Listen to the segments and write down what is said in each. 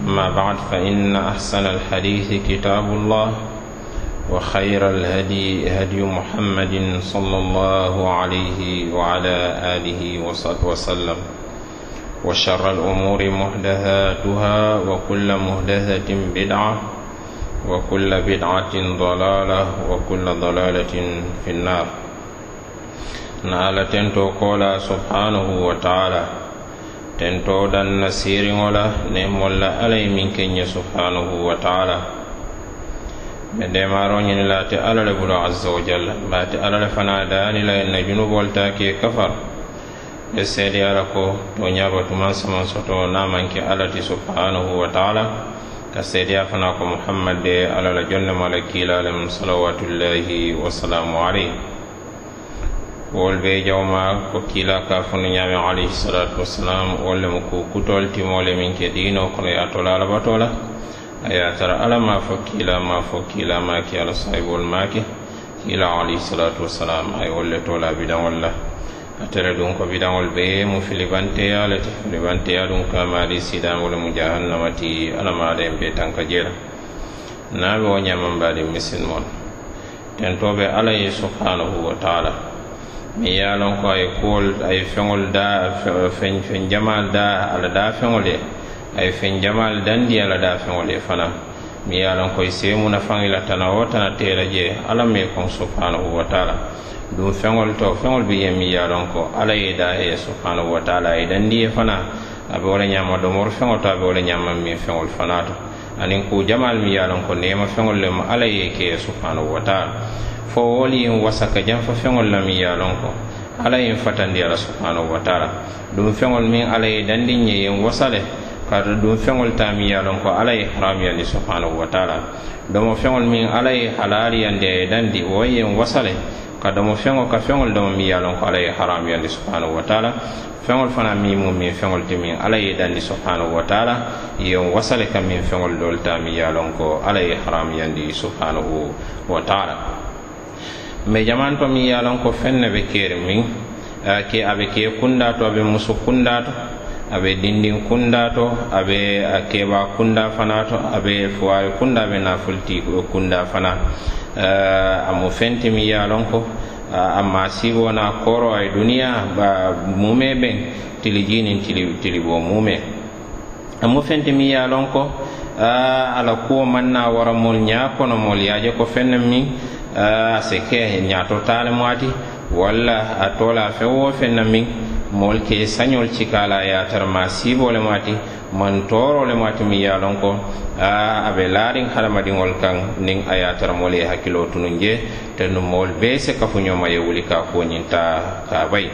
أما بعد فإن أحسن الحديث كتاب الله وخير الهدي هدي محمد صلى الله عليه وعلى آله وسلم. وشر الأمور محدثاتها وكل محدثة بدعة وكل بدعة ضلالة وكل ضلالة في النار. نال تنتو قولا سبحانه وتعالى. tentoɗan nasiriŋo la nemol la alla ye miŋ ke ɲe subhanahu wa taala. Be demaro ñini laate alla le bulu azza wa jalla baate alla le fana daani la yenna junubol ta ke kafar. Ye seedi ala ko to ñabatuman saman soto na maŋ ke alla ti subhanahu wa taala. Ka seediya fana ko muhammad de alla la jonnema la kiila lem salawatullahi wasalamu alayhi. wol be jawmaak ko kiila kafunu ñaame alayhi salatu wassalam wolle mo ko kutol timole min ke dino kono ye tola alabato la a tara ala ma fo kiila ma fo kiila maake ala sahibol maake kiila alayhi salatu wassalam ay wolle tola bidaŋol la. A tere ɗum ko bidaŋol be mu filibanteya le te filibanteya ɗum kamaali sidaŋol mu jahannamati ti alamaden be tanka jeela naɓe wo ñamambaɗi misin mon. Tentoɓe ala ye subhanahu wa taala. mi ye a lon ko a ye kuwol a ye feŋol da feŋ feŋ jamal da ala da feŋol ye a ye feŋ jamal dandi ala da feŋol ye fanaŋ mi ye a lon ko i seemu nafaŋ i la tana wo tana teela je alla mi kon subhanahu wa taala. Ɗum feŋol to feŋol bi ye mi ye a lon ko alla ye da ye subhanahu wa taala a ye dandi ye fana. A be wo le ñaama domoro feŋo to a be wo le ñaama miŋ feŋol fana to. anin ku jamal mi ye a ko nema feŋol le mo ala ye ke subhanahu wa taala. Fo woli yin wasa ka janfa feŋol la mi ye a loŋ ko. Alla yin fatandi ala subhanahu wa taala. Ɗum feŋol miŋ alla ye dandiŋ ye yin wasa le kaatu ɗum feŋol taami ye lon ko alla ye haramuyali subhanahu wa taala. Domo feŋol miŋ alla ye halaliyandi a ye e dandi wo ye wasale ka domo feŋo ka feŋol domo miŋ ye lon ko alla ye haramuyandi subhanahu wa taala. Feŋol fana miŋ mu miŋ feŋol ti miŋ alla ye dandi subhanahu wa taala. Yen wasale ka miŋ feŋol doolu taami ye lon ko alla ye haramuyandi subhanahu wa taala. Mais jamanto miŋ ye lon ko feŋ ne be keeri min ke a be ke kundaa to a be musu kundaa to aɓe dindin kunda to aɓe keɓa kunda fana to aɓe fowawi kunda aɓe nafolti kunda fana. Eh, Amo fentimi ya lon ko. Eh, amma sigo na koro ay duniya ba mume ɓen tili jinin tili tili bo mume. Amo fentimi ya lon ko. Eh, ala kuwo manna wara mol ñakono mol yaje ko fenne min a se ke ñato tale mo walla a tola fewo fenna min moolu ke sañol cikala ye a tara ma siiboo le maati man tooroo le maati miŋ ye a lon ko a a be laariŋ hadamadiŋol kaŋ niŋ a ye tara moolu ye hakkiloo tunuŋ je te nu moolu bee se kafuñoma ye wuli ka kuo ñiŋ ta ka bayi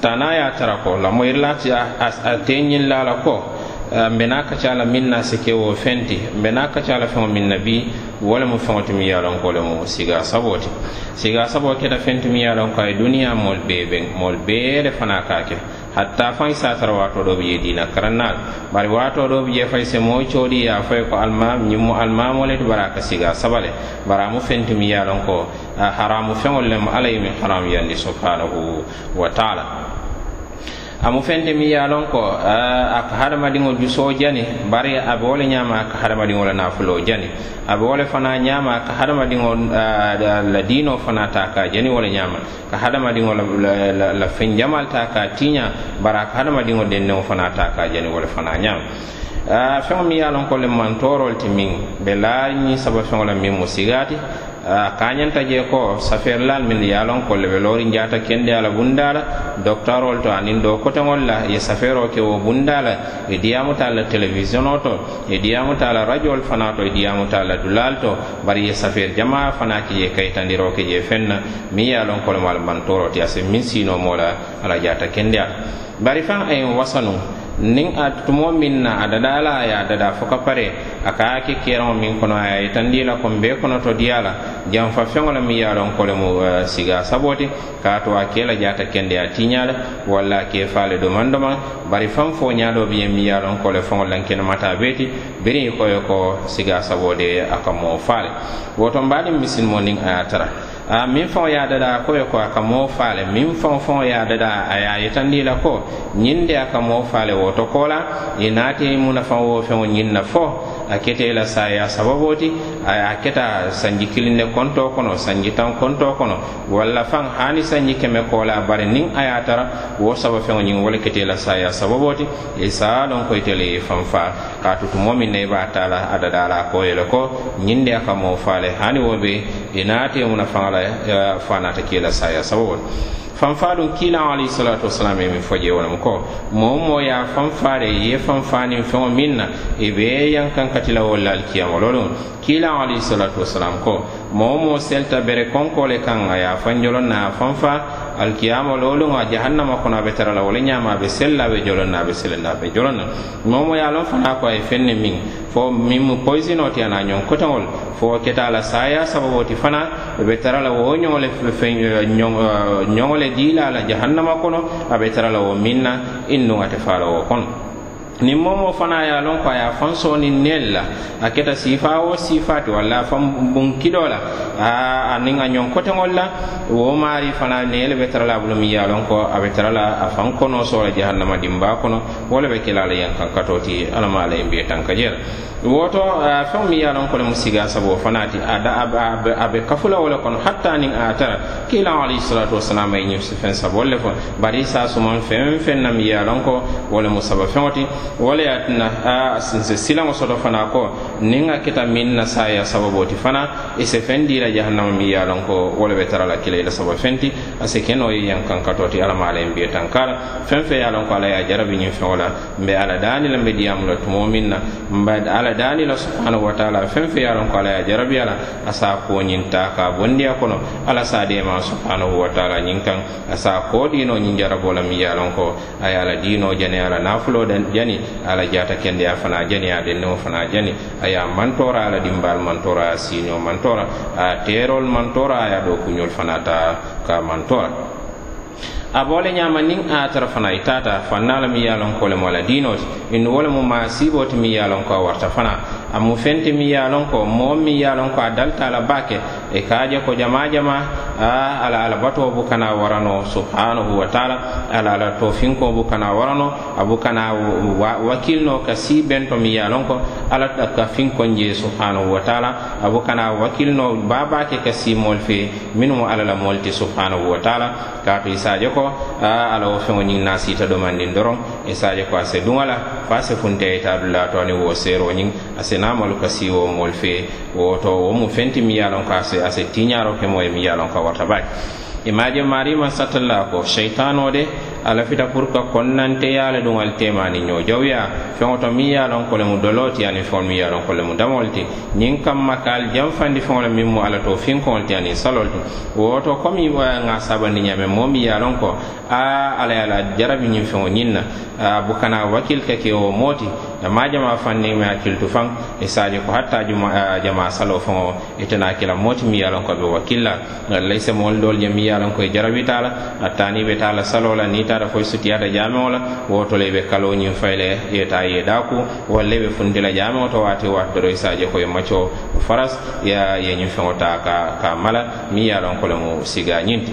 tana ye a tara ko lamoyirilati a teñiŋ la la ko. Eh, mbena ka ca la min na sike wo fenti mbena ka ca la feŋo min na bi wo lemu feŋo ti miŋ ye a loŋ ko siga sabo ti. Siga sabo keta fenti mi ye a ye duniya moolu bee beŋ moolu bee le fanaŋ ka ke. Hatta faŋ isa tara waatoo doo bi je diina karannaal bari waatoo doo bi je fay se moo coodi ye a fo ye ko almaam ñiŋ mu almaamo le ti bari a ka siga saba le. Bari a mu fenti mi ye a loŋ ko eh, haramu feŋolu lemu alla ye miŋ haramu yandi subhanahu wa taala. amu fente mi ye lon ko a ka hadamadiŋo jusoo jani bari a wo le ñaama a ka hadamadiŋo la nafuloo jani. A wo le fana ñaama a ka hadamadiŋo la diino fana ta ka jani wo le ñaama. Ka hadamadiŋo la feŋ jamal ta ka tiiña bari a ka hadamadiŋo denneŋo fana ta ka jani wo le fana ñaama. Feŋo mi ye a lon ko le mantorol ti miŋ be laa ñiŋ saba feŋo la miŋ mu sigaati. kañanta je ko safeerlal min ye lon ko le loori njata kende ala bunda la doctorol to anin do kotoŋol la ye safeero ke wo bunda la e diyamuta la télévisiono to e diyamuta la radiol fana to e diyamuta la dulal to. Bari ye safeer jama fana ke ye kayitandiro ke je fenna. Min ye lon kolemaal bantoro ti ase min sino mo la ala jata kende ala. Bari faŋ ayin wasanu niŋ a tumo miŋ na a dada la a ye a dada fo ka pare a ka a ke keraŋo miŋ kono a ye yitandi la ko bee konoto diya la. Janfa feŋo la miŋ ye a loŋ ko le mu eh, siga sabo ti ka a to a ke la jaata kende a tiiña le walla a ke fa le domaŋ domaŋ bari faŋ fo ñaadoo bi ye miŋ ye a loŋ ko le faŋo lankenemata bee ti biriŋ i ko ko siga sabo de a ka moo faa le. Woto mbaadiŋ misilimo niŋ a ye a tara. A min faŋo ye dada ko ko a ka moo faale min faŋo faŋo ye dada a ye a yitandi la ko. Ñiŋ de a ka moo faale woto kola la i naati wo feŋo ñiŋ na fo a kete la saya sababo ti a keta sanji kilinde konto kono sanji tan konto kono. Walla fan hani sanji keme kola bare nin a ye tara wo saba feŋo ñiŋ wo le kete la saya sababo ti i e saa lon ko ite le ye fanfa. Ka tutumo min ne i be a taa la a dada la ko ye le ko ñiŋ de a ka moo faale hani wo be i naate muna faŋa la e, fa naata kee la saya sababo ti fanfaɗo kilan alayhisalatu wasalam ye miŋ fo jewolem ko moo moo ye fanfare ye fanfanin feŋo miŋ na i be yankan katila wolla alkiyamolo lum kilan alayhisalatu wasalam ko moo moo selta bere konko le kaŋ a ye fanjolon na a fanfa alkiyama lolu ŋa jahannama kono a be tara la wala ñama a be sella a be jolonna a be selenda a be jolonna. Momo ye a lon fana ko a fenne feŋ miŋ fo miŋ mu poisino ti ñoŋ kotaŋol fo keta la saya sababoti fana be tarala wo ñoŋole ñoŋole ñoŋo diila la jahannama kono a tarala wo miŋ na in te faala wo kono. niŋ momo fana ye a loŋ ko a ye a faŋ sooniŋ neelu la. A keta siifaa wo siifaa walla a faŋ bunkidoo la. A niŋ a ñoŋ koteŋol la. Wo maari fana neelu be tara la a bulu miŋ ye a loŋ ko a be tara la a faŋ konoo soo la jahannama dimbaa kono. Wo le be kela la yeŋ kaŋ katoo ti alla maa la yeŋ bee tanka je la woto feŋ miŋ ye a loŋ ko le mu sigaa saboo fanaŋ ti a be kafu la wo le kono hatta niŋ a tara. Kiilaŋo alayhi salatu wasalaam ye ñiŋ feŋ saboo le fo bari saa sumaŋ feŋ feŋ na miŋ ye a loŋ ko wo le mu saba feŋo ti wala ya tɩna nse sɩlãngã soaba fãna kɔ ninga kita min na saa yaa sababo tɩ fãna ɩsɛ fɛn dɩɩra jahannama mi yaa lɔn ko wala bɛ tara la kɩla yela sababu fendi ase a se kẽ noo ye ka tɔ tɩ alama ala n bɩɩ tãnkaara fɛn fɛ yaa ko ala ya jarabi yẽ fɛŋo la n ala dani la n be diyaam la tʋmo min na n ala dani la subhanahu wa taala fɛn fɛ yaa lɔn ko ala ya jarabi ala asa saa koo yĩn taa kaa bõndiya kɔnɔ ala saa ma subhanahu wa taala yĩn kãng a saa koo diinoo jarabo la mi yaa lɔn ko a yaa la diinoo jane a la naafuloo jani ala jata kende a fana jani a dennewo fana jani. Aya mantora ala dimbal mantora a sino mantora a terol mantora aya ɗo kuñol fana ta ka mantora. A bole ñama niŋ a tara fana i tata fanna la miŋ ye a loŋ ko le mo la diinoo ti innu wo le mu maasiiboo ti miŋ ye a loŋ ko a warta fana. A mu fenti miŋ ye a loŋ ko moo miŋ ye a loŋ ko a dalita la baa E ikaja kaje ko jama jama ala ala bato bu kana warano subhanahu wa taala. Ala ala tofinko bu kana warano abu kana wakilno ka si bento mi yalon ala ka finko je subhanahu wa taala. Abu kana wakilno baba ke ka si mol ala la molti subhanahu wa taala. Ka to isaje ko ala wo fe nasi nasita do mandin doron. E isaje ko ase dungala fa se funte e tabla to ni wo sero nyin. Ase namol ka si wo fe wo to wo mu fenti mi yalon ase ase ase tiñaro ke moye mi yalon ka warta baake imaje marima satalla ko cheytan o de ala fita pour ka konnanteya ɗum al temani ño jawya feŋo to miŋ ye lon loŋ ko le mu dolooti ani feŋol miŋ ye lon loŋ ko le mu damol ti ñiŋ kamma ka al janfandi feŋo le miŋ mu ala to finkoŋol ti ani salol ti woto komi ŋa sabandi ñame moo miŋ ye lon ko a ala ye la jarabi ñiŋ feŋo ñiŋ na. A bukana wakil ke ke wo moo ti ma jama fanni me hakkiltu faŋ e saaji ko hatta juma jama salo faŋo itena e kila moo ti miŋ ye lon ko be wakilla. Laysa moolu doolu je miŋ ye lon ko e jarabita la attaani be taa la salo la niŋ tata foye sutiyata jameŋo la woto be kalo ñiŋ fayle yeta ye daku walla be fundila la jameŋo to waati waati doro isa koye ko ye macco faras ya ye ñiŋ feŋo ta ka, ka mala mi ye lon ko le mu siga ñinti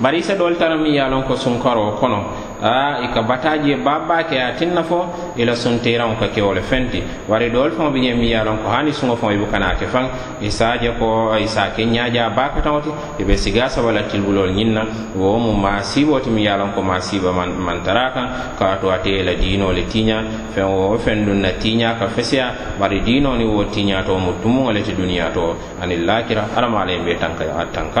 bari isa doolu tara mi ye lon ko sunkaro kono a i ka bataji ye baba ke a tinna fo ila suntiraŋo ka ke wo le fenti. Wari doolu faŋo bi ñeŋ miŋ ye lon ko hani suŋo faŋo i bukana ke faŋ i je ko i sa ke ñaaja baakataŋo ti i be siga saba la tilibuloolu ñiŋ na wo mu maasibo ti miŋ ye lon ko maasiba man, man tara kaŋ kaatu ate ye la diinoo le tiiña feŋ wo feŋ duŋ na tiiña ka feseya bari diinoo ni wo tiña to mu tumuŋo le ti duniya to. Aniŋ laakira alama ala ye be tanka,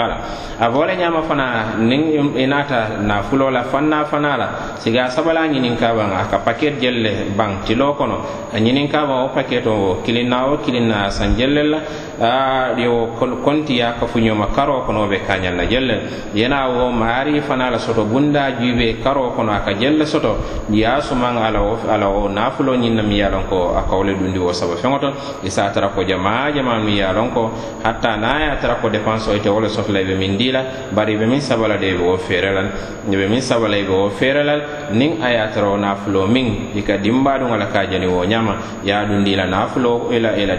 la a bo le ñaama fana niŋ i naata naafuloo la fanna fana la la siga sabala ñininka baŋ a ka paket jelle ban tilo kono. A ñininka baŋ wo paketo o kilinna wo kilinna a san jelle la. Yo kontiya kafuñoma ka fu ñoma karo kono be kañal na jelle. Yena wo maari fana la soto bunda jube karo kono aka jelle soto. Ya suman ala o ala wo nafulo ñin na mi yalon ko wole dundi wo saba fengoto isa tara ko jama jama mi ko hatta na ya tara ko dépense o ite la be min dila. Bari be min sabala de wo ferelal be min sabala be wo aya tara wo nafulo ala ka jani wo ya dundi la nafulo ila ila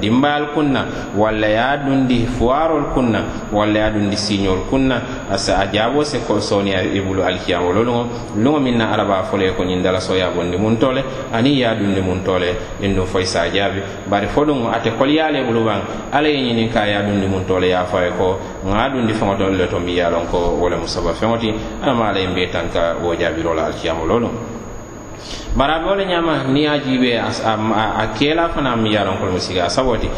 dimbal kunna kunna walla ya ɗundi fuwarol kunna walla ya ɗundi siñol kunna asa a jaabo se ko soni a ibulu alkiyamolo lolugo lugo min na araba fole ko ñin dala so ya bondi mun tole ani ya ɗundi mun tole in ɗum foy sa jaabi bari fo ɗum ate koliyale bulu baŋ alla ye ñinin ka ya ɗundi mun tole ya faye ko ŋa ɗundi feŋo le to mbi ye lon ko wole musaba feŋoti alama alla ye mbe tan ka wo jaabirola la alkiyamolo bari a be wo le ñaama a jiibee a keela fana mi ye a loŋ ko mi sigi a sabo ti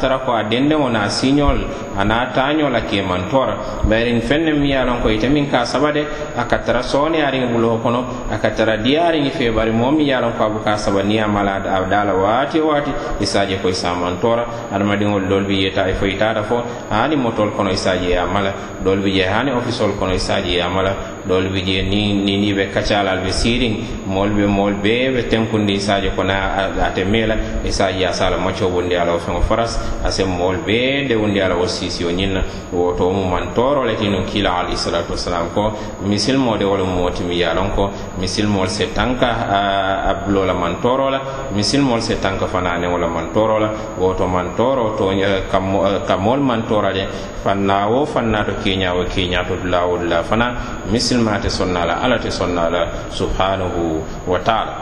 tara ko a dendeŋo na siñol le a naŋ a taañoo la keemantoo la bari niŋ feŋ mi ye ko ite min ka a saba de a ka tara sooneyaariŋ buloo kono a ka tara diyariŋ fe. Bari moo mi ye a loŋ ko a buka saba niŋ a mala a dala la waati o waati i se ko i se a adamadiŋol la bi yeta fo i fo. Hani motol kono i se ye a mala. Doolu bi je hani ofisol kono i se ye a mala. Doolu bi je ni ni ni be kacalal be siiriŋ moolu be moolu bee be tenkundi isaje kono ate meela isaji ya sala macco wundi ala wo feŋo faras ase moolu bee de wundi ala wo siisi o ñinna woto mu man toro le tinun kila alayhi salatu wasalam ko misilmo de wala mooti mi yalon ko misilmol se tanka a la man toro la misilmol se tanka fana ne wala man toro la woto man toro to ka moolu man tora de fanna wo fanna to kiña wo kiña to dulawol la fana misilma te sonna la ala te sonna la subhanahu wa taala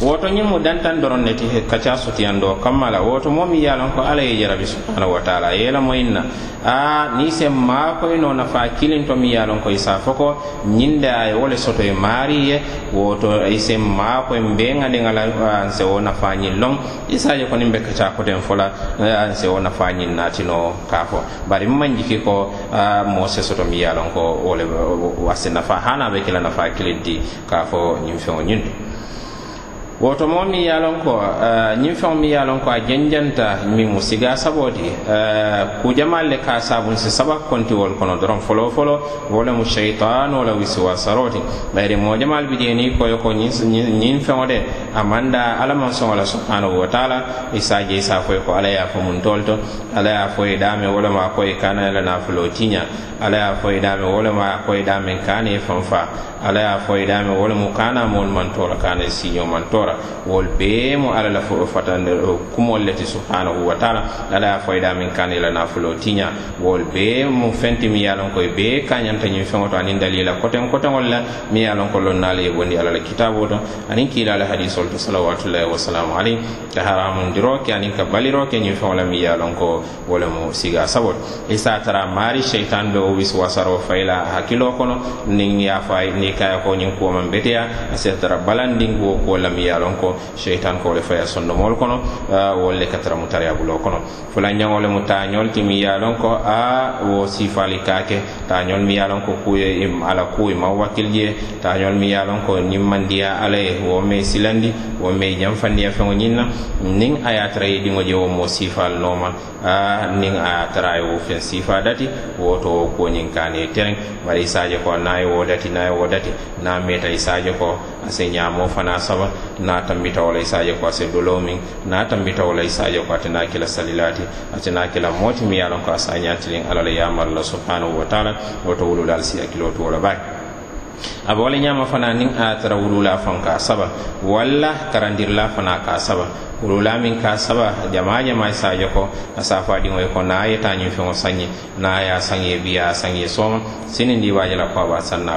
woto ñiŋ mu dantaŋ doroŋ ne ti kaca sutiyandoo kamma la woto moo miŋ ye a loŋ ko alla ye jarabi subhanahu wa taala. Ye la moyiŋ na a niŋ se maakoyinoo e nafaa kiliŋ to miŋ ye a loŋ ko i se a fo ko ñiŋ de a ye wo le soto ye maari ye. Woto i se maakoyin e beŋa diŋa la an se wo nafaa ñiŋ loŋ i se a je ko niŋ be kaca koteŋ fo la e, an se wo nafaa ñiŋ naatinoo ka fo bari maŋ jiki ko moo se soto miŋ ye a loŋ ko wo le a se nafaa hana a be kila nafaa kiliŋ di ka fo ñiŋ feŋo ñiŋ to woto mo mi ye lon ko eh, ñiŋ feŋo mi ye lon ko a janjanta miŋ mu siga saboo ti eh, kujamaal le ka a saabun sabak konti kontiwol kono doroŋ foloo foloo wo le mu sheitanoo la wisiwasaroo ti bayiri moo jamaal bi jee niŋ koyo ko ñiŋ feŋo de a maŋ daa alla maŋ la subhanahu wa taala i se a je i se a foyi ko alla ye a fo mun tool to alla ye a fo i daame wo le ma a ko i kaana la naafuloo tiña alla ye a fo i daame wo le ma a ko i daame kaana i faŋ faa alla ye a fo i daame wo le mu kaana moolu mantoo la kaana i siiñoo mantoo wara wol bee mu ala la fatande kumol le ti subhanahu wa taala ala ye foyida min kan ila nafulo tinya wol be mu fenti mi yalon koy be kanyanta ni ñiŋ feŋo to aniŋ dalila koten koten wala mi yalon ko lon naala ye bondi ala la kitabo do aniŋ kiila ala hadisol sallallahu alaihi wasalamu alayh ka haramun diro ke aniŋ ka baliro ke ni feŋo la mi yalon ko wala le mu siga sabot. E Isa tara mari shaytan do wis wasaro fayila hakilo kono niŋ ya fay fo a ye ni kaya ko ñiŋ kuwo maŋ beteya. E a se tara balandiŋ kuwo yalon ko sheitan ko le faya sondomol kono wolle katara mutariya bulo kono. Fula ñangole mu tañol ti mi ko a wo sifali kake. Tañol mi yaron ko kuye ala kuye ma wakil je. Tañol mi yalon ko ñimmandiya ala ye wo me silandi wo me jamfandiya feŋo ñinna nin a ye tara ye je wo mo sifal noma. A nin a ye wo sifa dati wo nyin kane tereŋ bari isaje ko nay wo dati nay wo dati. Na meta isaje ko ase ñamo fana saba natambitawala isaje ko na tambita wala isa ya ko atena kila salilati atena kila moti mi yalon ko asa ñatilin alala yamarla subhanahu wa taala woto wululal si hakkilo to wala baake abe wala ñama fana niŋ a tara wulula faŋ ka saba walla karandirila fana ka saba. Wulula miŋ ka saba jamaa jamaa sa joko a safo ko na a yeta ñiŋ feŋo saŋ na a ye a saŋ ye bi a saŋ ye sooma na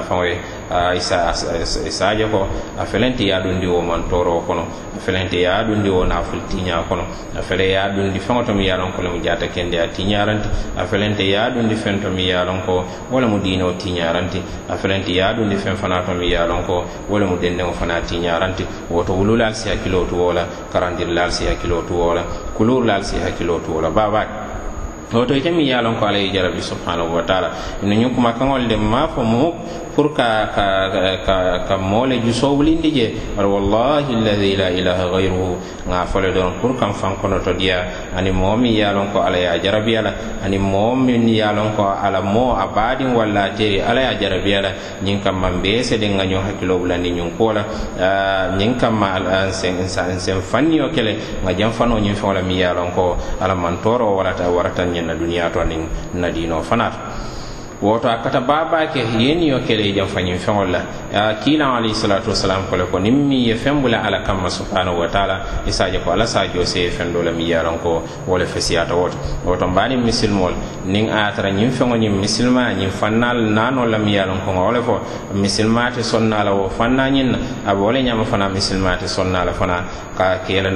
sadio ko a felente ya ɗum ndi wo mantoro kono a felente ya ɗum wo naful tiña kono a fele ya ɗum feŋo to mi yalon ko le mu jata kende a tiñaranti a felente ya ɗum ndi to mi yalon ko wala mu diino tiñaranti a felente ya ɗum ndi fana to mi yalon ko wala mu denneŋo fana tiñaranti woto wululal si hakkilo tu wo tuwola karandirlal si hakkilo tu wo tuwola kulurlal si hakkilo tu wo la babaki woto ite mi yalon ko alaye jarabi subhanahu wa taala ino ñin kuma kaŋol de ma fo mumuk pour ka ka ka ka mole ju sowlindi je. Wala wallahi alladhi la ilaha ghayruhu. Nga fole don pour kam fankono to dia. Ani momi yalon ko ala ya jarabiya la ani momi yalon ko ala mo abadin walla teri ala ya jarabiya la nyin kam man be se de nga nyo hakilo bulandi nyun ko la nyin kam ma al sen sen fanni o kele. Nga jam fano nyin fo la mi yalon ko ala man toro wala ta warata nyen na duniya to nin na dino woto a kata babake yeni yo kele e i jam fañin feŋol la kiilaŋo alayhi salatu wasalam ko le ko niŋ miŋ ye feŋ bula ala kamma subhanahu wa taala e i saje ko ala sajo se ye feŋ do la miŋ ye lon ko wo le fesiyata woto. Woto mbaaniŋ misilimol niŋ a ye tara ñiŋ feŋo ñiŋ misilima ñiŋ fanna naano la miŋ ye lon ko ŋa wo le fo. Misilima te sonna la wo fanna ñiŋ na a be wo le ñama fana misilima te sonna la fana ka kela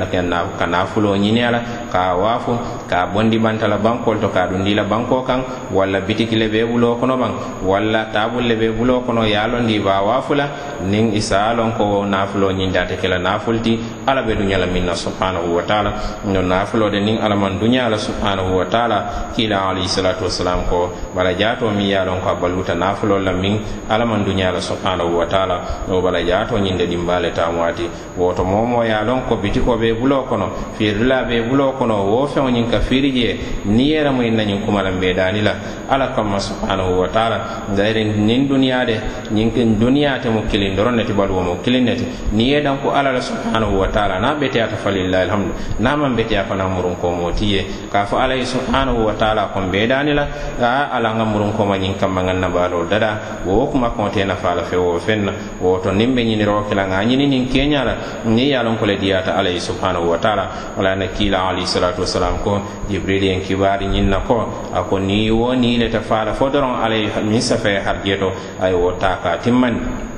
ka naafuloo ñini a la ka waafu ka bondi banta la bankol to ka dundi la banko kaŋ walla bitiki le bee buloo bulo kono ban walla taabul le be bulo kono yalondi a londi ba waafula niŋ isa lon ko nafulo ñindate kela naaful ti alla be duña la miŋ subhanahu wa taala. No nafulo de nin ala man duña la subhanahu wa taala kila alayhi salatu wassalam ko bala jato mi yalon ko baluta nafulo la min ala man duña la subhanahu wa taala. No bala jato ñinde dimba le taamwaati woto momo yalon a lon ko bitiko be bulo kono firla be bulo kono wo fe nyin ka firije je niŋ ye ramuŋ na ñiŋ kuma la mbeedaani la alla subhanahu subhanahu wa taala. Gayrin nin duniyade ñinkin duniyate mo kilin doron neti baluwo mo kilin neti. Ni ye dan ko ala la subhanahu wa taala na beteyata falillahi alhamdu na man beteya fana murun ko mo tiye. Ka fo ala ye subhanahu wa taala kon be dani la a ala nga murun ko ma ñin kamma ngan na balo dada. Wo kuma konte na fala fe wo fenna. Wo to nin be ñiniro kila nga ñini nin kenya la. Ni ya lon ko le diyata ala ye subhanahu wa taala. Wala na kila alayhi salatu wasalam ko jibril en kibari ñin na ko. Ako ni wo ni le ta fala fo doron alay min safe harjeto ay wo taka timmandi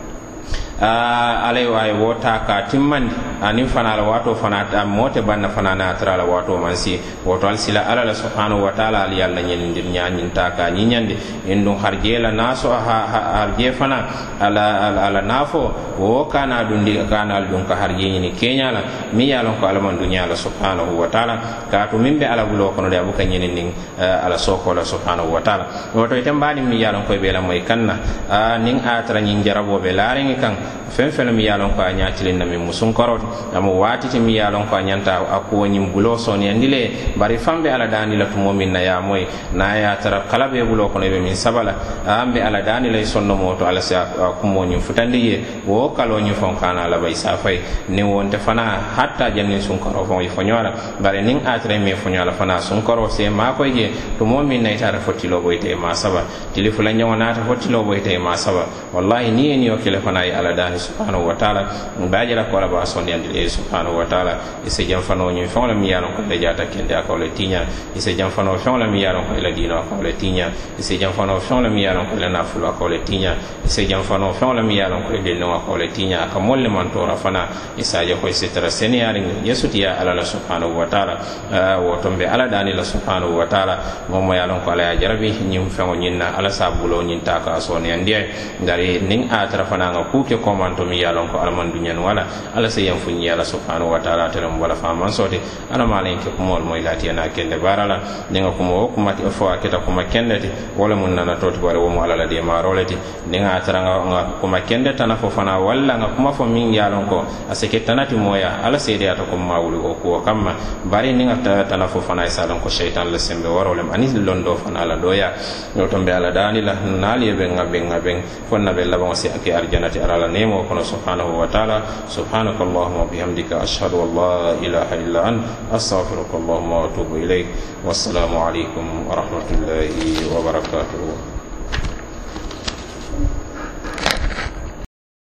alay way wota ka timmandi anin fana la wato fana ta mote banna fana na tara la man si al sila ala la subhanahu wa ta'ala al yalla nyen ndir nyanyin ta ka nyinyande indun harje la naso ha harje fana. Ala ala nafo wo kana dundi kana dun ka harje ni kenya la. Mi yalon ko ala man dunya la subhanahu wa ta'ala. Ka to min ala bulo kono de abuka nin ala soko la subhanahu wa ta'ala. Woto itam bani mi yalon ko be la moy kanna. Nin a tara nyin jarabo be laare kan fen fen mi ko a ñatilin na min musun koroti amo watiti mi ya lon ko a ñanta a kuwoñin bulo soniyandi le bari fambe ala dani la tumo min na yamoye na ya tara kala be bulo ko be min sabala. Ambe ala dani la sonno moto ala sa ko mo nyu futandi ye wo kalo nyu fon kana la bay safaye ni wonte fana hatta jani sun ko fon i foñola bari nin a tre me foñola fana sun ko se makoye je. Tumo min na itara fottilo boyte ma saba. Tili fula nyawo na ta naata fottilo boyte ma saba. Wallahi ni ye niyo kile fana ala dani subhanahu wa taala. Mbaajela kola ba sonni yandil subhanahu wa taala ise janfano ñin feŋo le miŋ ye a loŋ ko ila jaata kende a kawo le tiña ise janfano feŋo le miŋ ye a loŋ ko ila diino a kawo le tiña ise janfano feŋo le miŋ ye a loŋ ko ila nafulu a kawo le tiña ise janfano feŋo le miŋ ye a loŋ ko ila dindiŋo a kawo le tiña a ka moolu le mantora fana isa je ko ise tara seneyaariŋ je sutiya ala la subhanahu wa taala uh, wo tombe ala daani la subhanahu wa taala moo mo ye a loŋ ko ala ye jarabi ñiŋ feŋo ñiŋ na ala sa buloo ñiŋ taa ka a sooneyandiya dari niŋ a tara fana ŋa kuu ke komanto miŋ ye a loŋ ko ala maŋ duñanuŋ ala se yenf funyi ala subhanahu wa ta'ala tele mo wala faman sote ala malen ke kumol moy lati na kende barala. Ninga kumo kuma ti fo aketa kuma kende wala mun nana toti bare wo mo ala la de maroleti ninga tara nga kuma kende tana fo fana walla nga kuma fo min yalon ko. Aseke tanati moya ala seedi ata ko mawulu ko ko kamma. Bari ninga tana fo fana isa don ko shaytan la sembe warolem. Ani londo fana la doya. No tombe ala dani la nali be ngabe ngabe fonna be laba si ake arjanati ala nemo kono subhanahu wa ta'ala. Subhanaka اللهم وبحمدك أشهد أن لا إله إلا أنت أستغفرك اللهم وأتوب إليك والسلام عليكم ورحمة الله وبركاته.